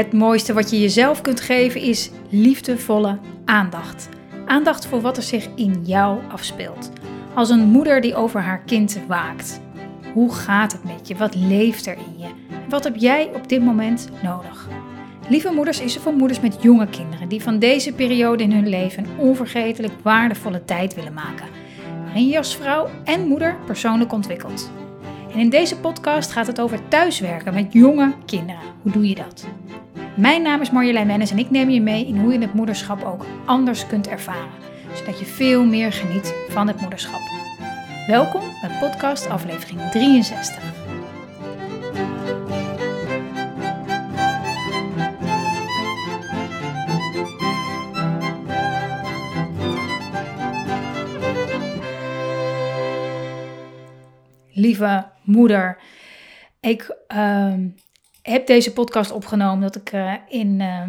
Het mooiste wat je jezelf kunt geven is liefdevolle aandacht. Aandacht voor wat er zich in jou afspeelt. Als een moeder die over haar kind waakt. Hoe gaat het met je? Wat leeft er in je? wat heb jij op dit moment nodig? Lieve Moeders is er voor moeders met jonge kinderen die van deze periode in hun leven een onvergetelijk waardevolle tijd willen maken. Waarin je als vrouw en moeder persoonlijk ontwikkelt. En in deze podcast gaat het over thuiswerken met jonge kinderen. Hoe doe je dat? Mijn naam is Marjolein Mennis en ik neem je mee in hoe je het moederschap ook anders kunt ervaren. Zodat je veel meer geniet van het moederschap. Welkom bij podcast aflevering 63. Lieve moeder, ik ehm, heb deze podcast opgenomen dat ik uh, in uh,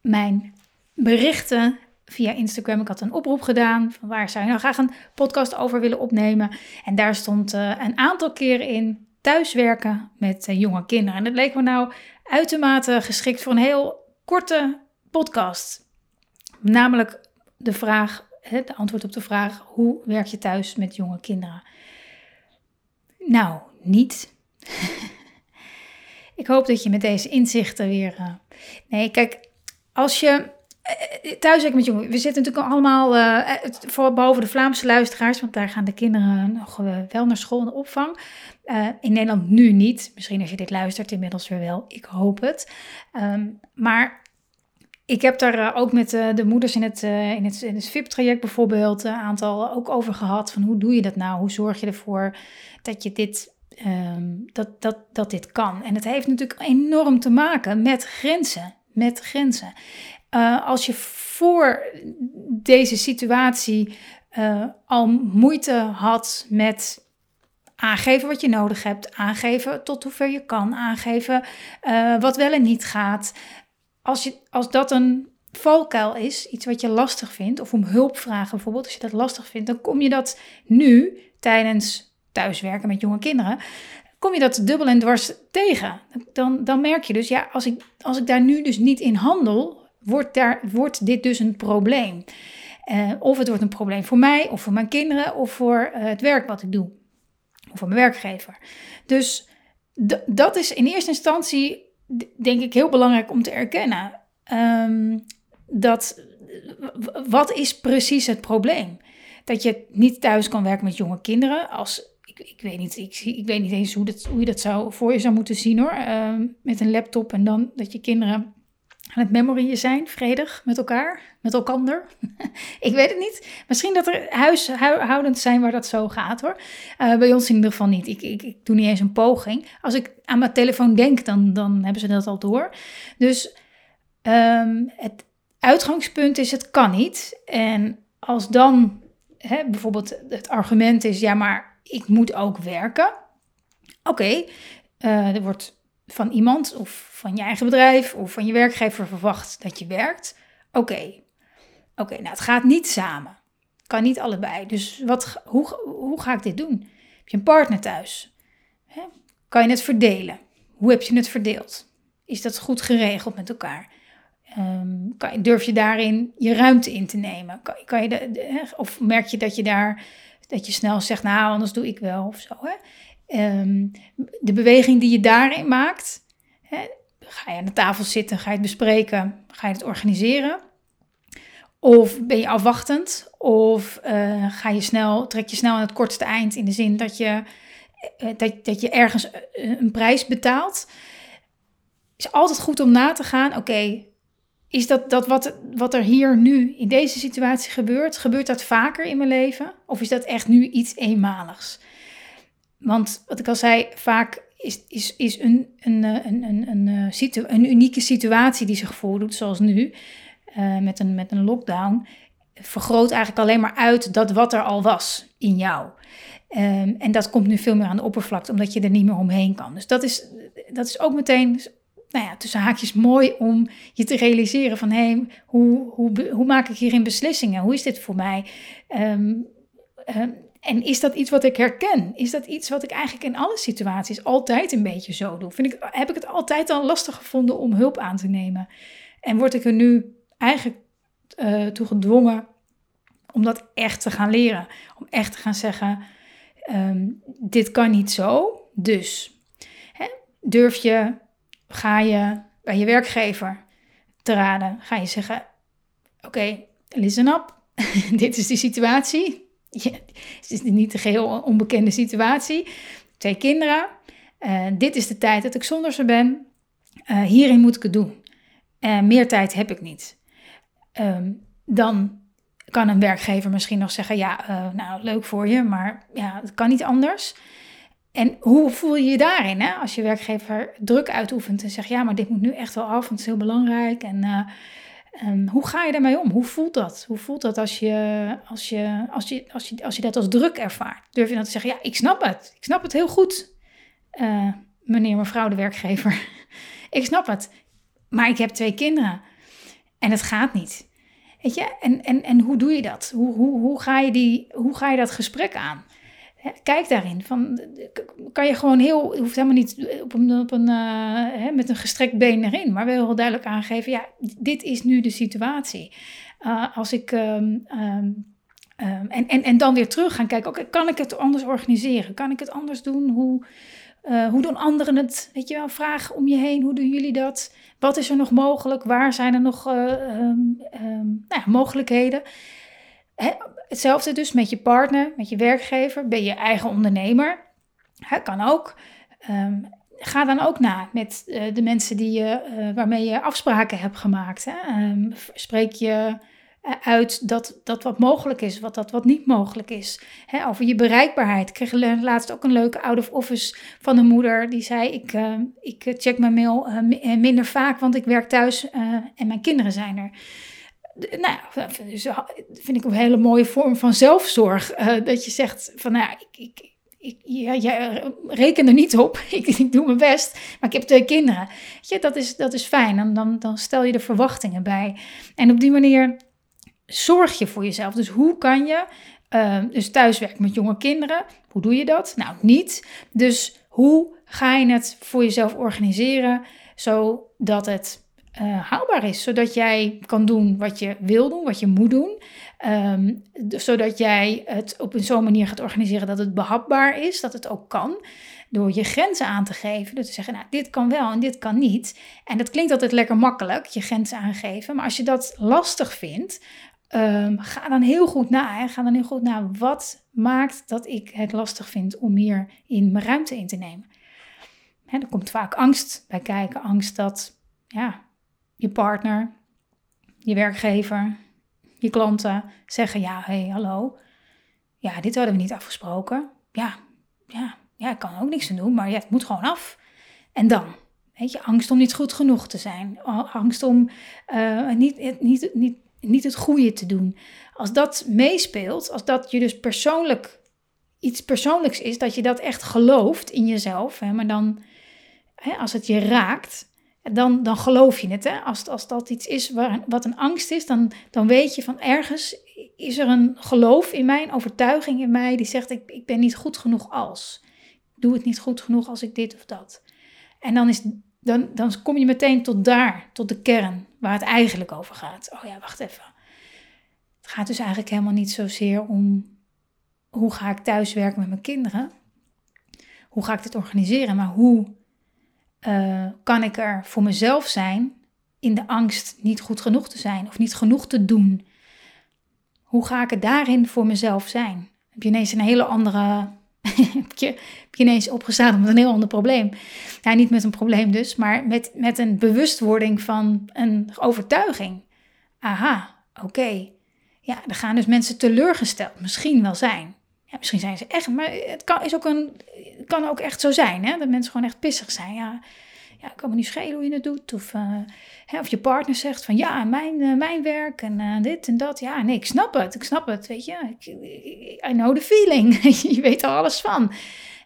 mijn berichten via Instagram, ik had een oproep gedaan van waar zou je nou graag een podcast over willen opnemen. En daar stond uh, een aantal keren in thuiswerken met jonge kinderen. En dat leek me nou uitermate geschikt voor een heel korte podcast. Namelijk de vraag, de antwoord op de vraag, hoe werk je thuis met jonge kinderen? Nou, niet. Ik hoop dat je met deze inzichten weer. Uh... Nee, kijk, als je uh, thuis met jongen, we zitten natuurlijk allemaal, uh, voor, behalve de Vlaamse luisteraars, want daar gaan de kinderen nog wel naar school en opvang. in Nederland nu niet. Misschien als je dit luistert, inmiddels weer wel. Ik hoop het. Um, maar ik heb daar ook met de moeders in het, in het, in het VIP-traject bijvoorbeeld een aantal ook over gehad. Van hoe doe je dat nou? Hoe zorg je ervoor dat je dit um, dat, dat, dat dit kan. En het heeft natuurlijk enorm te maken met grenzen. Met grenzen. Uh, als je voor deze situatie uh, al moeite had met aangeven wat je nodig hebt, aangeven tot hoever je kan, aangeven uh, wat wel en niet gaat. Als, je, als dat een valkuil is, iets wat je lastig vindt, of om hulp vragen bijvoorbeeld, als je dat lastig vindt, dan kom je dat nu tijdens thuiswerken met jonge kinderen, kom je dat dubbel en dwars tegen. Dan, dan merk je dus, ja, als ik, als ik daar nu dus niet in handel, wordt, daar, wordt dit dus een probleem. Uh, of het wordt een probleem voor mij, of voor mijn kinderen, of voor uh, het werk wat ik doe. Of voor mijn werkgever. Dus dat is in eerste instantie, denk ik, heel belangrijk om te erkennen. Um, dat, wat is precies het probleem? Dat je niet thuis kan werken met jonge kinderen als ik weet niet, ik, ik weet niet eens hoe, dat, hoe je dat zou, voor je zou moeten zien hoor. Ehm, met een laptop en dan dat je kinderen aan het memorieën zijn, vredig met elkaar, met elkander. ik weet het niet. Misschien dat er huishoudend zijn waar dat zo gaat hoor. Uh, bij ons in ieder geval niet. Ik, ik, ik, doe niet eens een poging. Als ik aan mijn telefoon denk, dan, dan hebben ze dat al door. Dus um, het uitgangspunt is: het kan niet. En als dan bijvoorbeeld het argument is: ja, maar ik moet ook werken. Oké, eh, er wordt van iemand of van je eigen bedrijf of van je werkgever verwacht dat je werkt. Oké, oké, nou het gaat niet samen. Kan niet allebei. Dus wat, hoe, hoe ga ik dit doen? Heb je een partner thuis? Hè? Kan je het verdelen? Hoe heb je het verdeeld? Is dat goed geregeld met elkaar? Um, kan, durf je daarin je ruimte in te nemen? Kan, kan je of merk je dat je daar dat je snel zegt, nou, anders doe ik wel of zo. Hè? Ehm, de beweging die je daarin maakt, hè, ga je aan de tafel zitten, ga je het bespreken, ga je het organiseren? Of ben je afwachtend? Of uh, ga je snel, trek je snel aan het kortste eind in de zin dat je, uh, dat, dat je ergens een prijs betaalt? Is altijd goed om na te gaan, oké, is dat, dat wat, wat er hier nu in deze situatie gebeurt, gebeurt dat vaker in mijn leven? Of is dat echt nu iets eenmaligs? Want wat ik al zei, vaak is, is, is een, een, een, een, een, eh, situ een unieke situatie die zich voordoet, zoals nu, uh, met, een, met een lockdown, vergroot eigenlijk alleen maar uit dat wat er al was in jou. Um, en dat komt nu veel meer aan de oppervlakte, omdat je er niet meer omheen kan. Dus dat is, dat is ook meteen nou ja, tussen haakjes mooi om je te realiseren van hé, hey, hoe, hoe, hoe maak ik hierin beslissingen? Hoe is dit voor mij? Um, En is dat iets wat ik herken? Is dat iets wat ik eigenlijk in alle situaties altijd een beetje zo doe? Vind ik, heb ik het altijd al lastig gevonden om hulp aan te nemen? En word ik er nu eigenlijk uh, toe gedwongen om dat echt te gaan leren? Om echt te gaan zeggen: ehm, dit kan niet zo, dus. Hè, durf je, ga je bij je werkgever te raden? Ga je zeggen: oké, listen up, dit is de situatie het is niet een geheel onbekende situatie. Twee kinderen. Uh, dit is de tijd dat ik zonder ze ben. Uh, hierin moet ik het doen. Uh, meer tijd heb ik niet. Um, dan kan een werkgever misschien nog zeggen: Ja, nou leuk voor je, maar ja, het kan niet anders. En hoe voel je je daarin? Hè? Als je werkgever druk uitoefent en zegt: Ja, maar dit moet nu echt wel af, want het is heel belangrijk. En Um, hoe ga je daarmee om? Hoe voelt dat? Hoe voelt dat als je, als, je, als, je, als, je, als je dat als druk ervaart? Durf je dan te zeggen, ja, ik snap het. Ik snap het heel goed, uh, meneer, mevrouw de werkgever. ik snap het. Maar ik heb twee kinderen. En het gaat niet. Weet je? En, en, en hoe doe je dat? Hoe, hoe, hoe, ga je die, hoe ga je dat gesprek aan? Kijk daarin. Van, kan je gewoon heel, hoeft helemaal niet op een, op een, hè, met een gestrekt been erin, maar wel heel duidelijk aangeven: ja, dit is nu de situatie. Uh, als ik. Um, um, en, en, en dan weer terug gaan kijken: kan ik het anders organiseren? Kan ik het anders doen? Hoe, uh, hoe doen anderen het? Weet je wel, vraag om je heen: hoe doen jullie dat? Wat is er nog mogelijk? Waar zijn er nog nou ja, mogelijkheden? Hetzelfde dus met je partner, met je werkgever, ben je eigen ondernemer. Hè, kan ook. Um, ga dan ook na met uh, de mensen die je, uh, waarmee je afspraken hebt gemaakt. Hè. Um, spreek je eh, uit dat, dat wat mogelijk is, wat dat wat niet mogelijk is. Over je bereikbaarheid. Ik kreeg laatst ook een leuke out of office van een moeder die zei: Ik, uh, ik check mijn mail minder vaak, want ik werk thuis en mijn kinderen zijn er nou dus vind ik een hele mooie vorm van zelfzorg. Uh, dat je zegt van, nou ik, ik, ik jij reken er niet op. ik, ik, doe mijn best, maar ik heb twee kinderen. Ja, dat is, dat is fijn. Dan, dan, dan stel je de verwachtingen bij. En op die manier zorg je voor jezelf. Dus hoe kan je uh, dus thuiswerken met jonge kinderen? Hoe doe je dat? Nou, niet. Dus hoe ga je het voor jezelf organiseren zodat het uh, haalbaar is. Zodat jij kan doen wat je wil doen, wat je moet doen. Um, zodat jij het op een zo'n manier gaat organiseren dat het behapbaar is, dat het ook kan. Door je grenzen aan te geven. Dus te zeggen, nou, dit kan wel en dit kan niet. En dat klinkt altijd lekker makkelijk, je grenzen aangeven. Maar als je dat lastig vindt, um, ga dan heel goed na. Ga dan heel goed na, wat maakt dat ik het lastig vind om hier in mijn ruimte in te nemen. Hè, er komt vaak angst bij kijken. Angst dat, ja, je partner, je werkgever, je klanten zeggen: Ja, hé, hey, hallo. Ja, dit hadden we niet afgesproken. Ja, ja, ja, ik kan ook niks aan doen, maar ja, het moet gewoon af. En dan, weet je, angst om niet goed genoeg te zijn. Angst om uh, niet, niet, niet, niet het goede te doen. Als dat meespeelt, als dat je dus persoonlijk iets persoonlijks is, dat je dat echt gelooft in jezelf, hè, maar dan, hè, als het je raakt, dan, dan geloof je het. Hè? Als, als dat iets is waar, wat een angst is, dan, dan weet je van ergens is er een geloof in mij, een overtuiging in mij die zegt ik, ik ben niet goed genoeg als. Ik doe het niet goed genoeg als ik dit of dat. En dan, is, dan, dan kom je meteen tot daar, tot de kern, waar het eigenlijk over gaat. Oh ja, wacht even. Het gaat dus eigenlijk helemaal niet zozeer om hoe ga ik thuiswerken met mijn kinderen. Hoe ga ik dit organiseren, maar hoe uh, kan ik er voor mezelf zijn in de angst niet goed genoeg te zijn of niet genoeg te doen? Hoe ga ik het daarin voor mezelf zijn? Heb je ineens een hele andere. heb, je, heb je ineens opgestaan met een heel ander probleem? Ja, niet met een probleem dus, maar met, met een bewustwording van een overtuiging. Aha, oké. Ja, er gaan dus mensen teleurgesteld misschien wel zijn. Ja, misschien zijn ze echt, maar het kan, is ook een, kan ook echt zo zijn, hè? dat mensen gewoon echt pissig zijn. Ja, ja, ik kan me niet schelen hoe je het doet. Of, uh, hè, of je partner zegt van ja, mijn, uh, mijn werk en uh, dit en dat. Ja, nee, ik snap het, ik snap het, weet je. Ik, I know the feeling, je weet er alles van.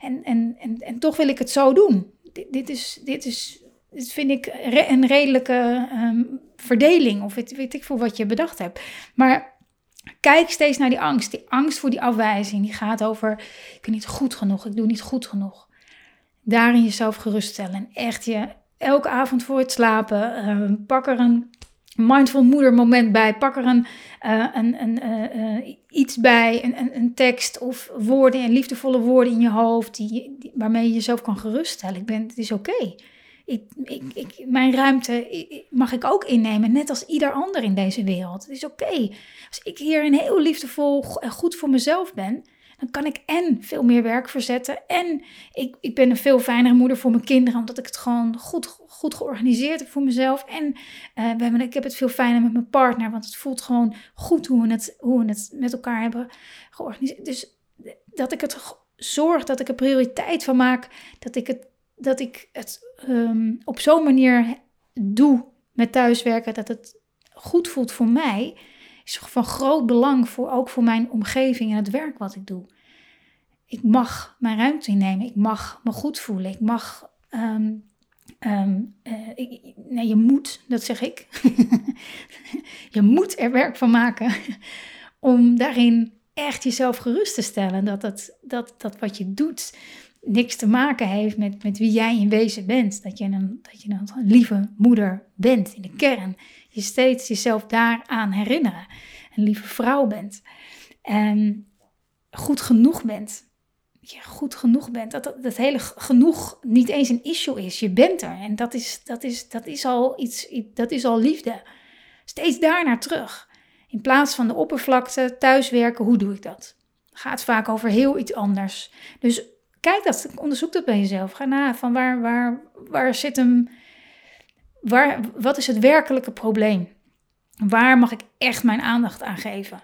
En, en, en, en toch wil ik het zo doen. Dit, dit is, dit is dit vind ik een redelijke um, verdeling, of weet, weet ik voor wat je bedacht hebt. Maar Kijk steeds naar die angst. Die angst voor die afwijzing. Die gaat over, ik ben niet goed genoeg, ik doe niet goed genoeg. Daarin jezelf geruststellen. En echt je elke avond voor het slapen, uh, pak er een mindful moeder moment bij. Pak er een, uh, een, een uh, iets bij, een, een, een, tekst of woorden en liefdevolle woorden in je hoofd die waarmee je jezelf kan geruststellen. Ik ben, het is oké. Ik, mijn ruimte mag ik ook innemen, net als ieder ander in deze wereld. Het is oké. Als ik hier een heel liefdevol en goed voor mezelf ben, dan kan ik en veel meer werk verzetten. En ik, ik ben een veel fijnere moeder voor mijn kinderen, omdat ik het gewoon goed, goed georganiseerd heb voor mezelf. En uh, we hebben, ik heb het veel fijner met mijn partner, want het voelt gewoon goed hoe we het, hoe we het met elkaar hebben georganiseerd. Dus dat ik het zorg, dat ik er prioriteit van maak, dat ik het, dat ik het um, op zo'n manier doe met thuiswerken, dat het goed voelt voor mij is van groot belang voor ook voor mijn omgeving en het werk wat ik doe. Ik mag mijn ruimte innemen. Ik mag me goed voelen. Ik mag. Um, um, uh, ik, nee, je moet, dat zeg ik. je moet er werk van maken om daarin echt jezelf gerust te stellen. Dat, het, dat, dat wat je doet niks te maken heeft met, met wie jij in wezen bent. Dat je, een, dat je een lieve moeder bent in de kern je steeds jezelf daaraan herinneren. Een lieve vrouw bent. En goed genoeg bent. Je goed genoeg bent. Dat, dat, dat hele genoeg niet eens een issue is. Je bent er. En dat is, dat is, dat is, al, iets, dat is al liefde. Steeds daar naar terug. In plaats van de oppervlakte, thuiswerken, hoe doe ik dat? Gaat vaak over heel iets anders. Dus kijk dat, onderzoek dat bij jezelf. Ga na van waar, waar, waar zit hem waar, wat is het werkelijke probleem? Waar mag ik echt mijn aandacht aan geven?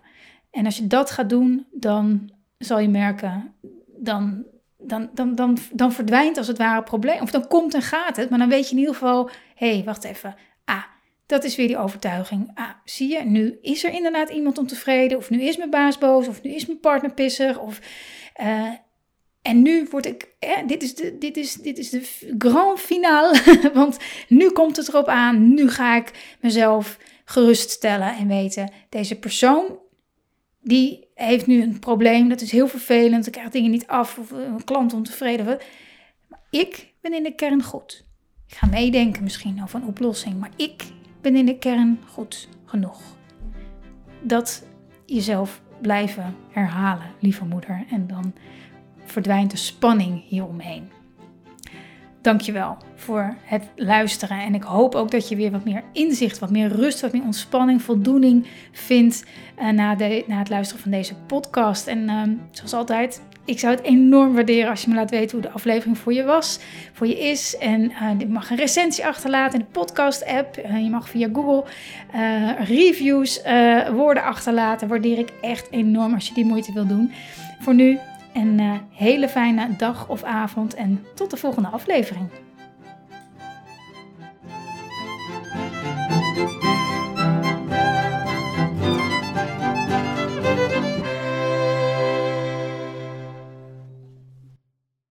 En als je dat gaat doen, dan zal je merken, dan, dan, dan, dan, dan verdwijnt als het ware probleem. Of dan komt en gaat het, maar dan weet je in ieder geval, hé, hey, wacht even. Ah, dat is weer die overtuiging. Ah, zie je, nu is er inderdaad iemand ontevreden, of nu is mijn baas boos, of nu is mijn partner pissig, of... Uh, en nu word ik, dit, is de, dit, is, dit is de grand finale, want nu komt het erop aan. Nu ga ik mezelf geruststellen en weten, deze persoon, die heeft nu een probleem, dat is heel vervelend, ik krijg dingen niet af, of een klant ontevreden. Maar ik ben in de kern goed. Ik ga meedenken misschien over een oplossing, maar ik ben in de kern goed genoeg. Dat jezelf blijven herhalen, lieve moeder. En dan verdwijnt de spanning hieromheen. Dankjewel voor het luisteren. En ik hoop ook dat je weer wat meer inzicht, wat meer rust, wat meer ontspanning, voldoening vindt uh, na, de, na het luisteren van deze podcast. En uh, zoals altijd, ik zou het enorm waarderen als je me laat weten hoe de aflevering voor je was, voor je is. En uh, je mag een recensie achterlaten in de podcast-app. Uh, je mag via Google reviews, woorden achterlaten. Waardeer ik echt enorm als je die moeite wil doen. Voor nu een uh, hele fijne dag of avond en tot de volgende aflevering.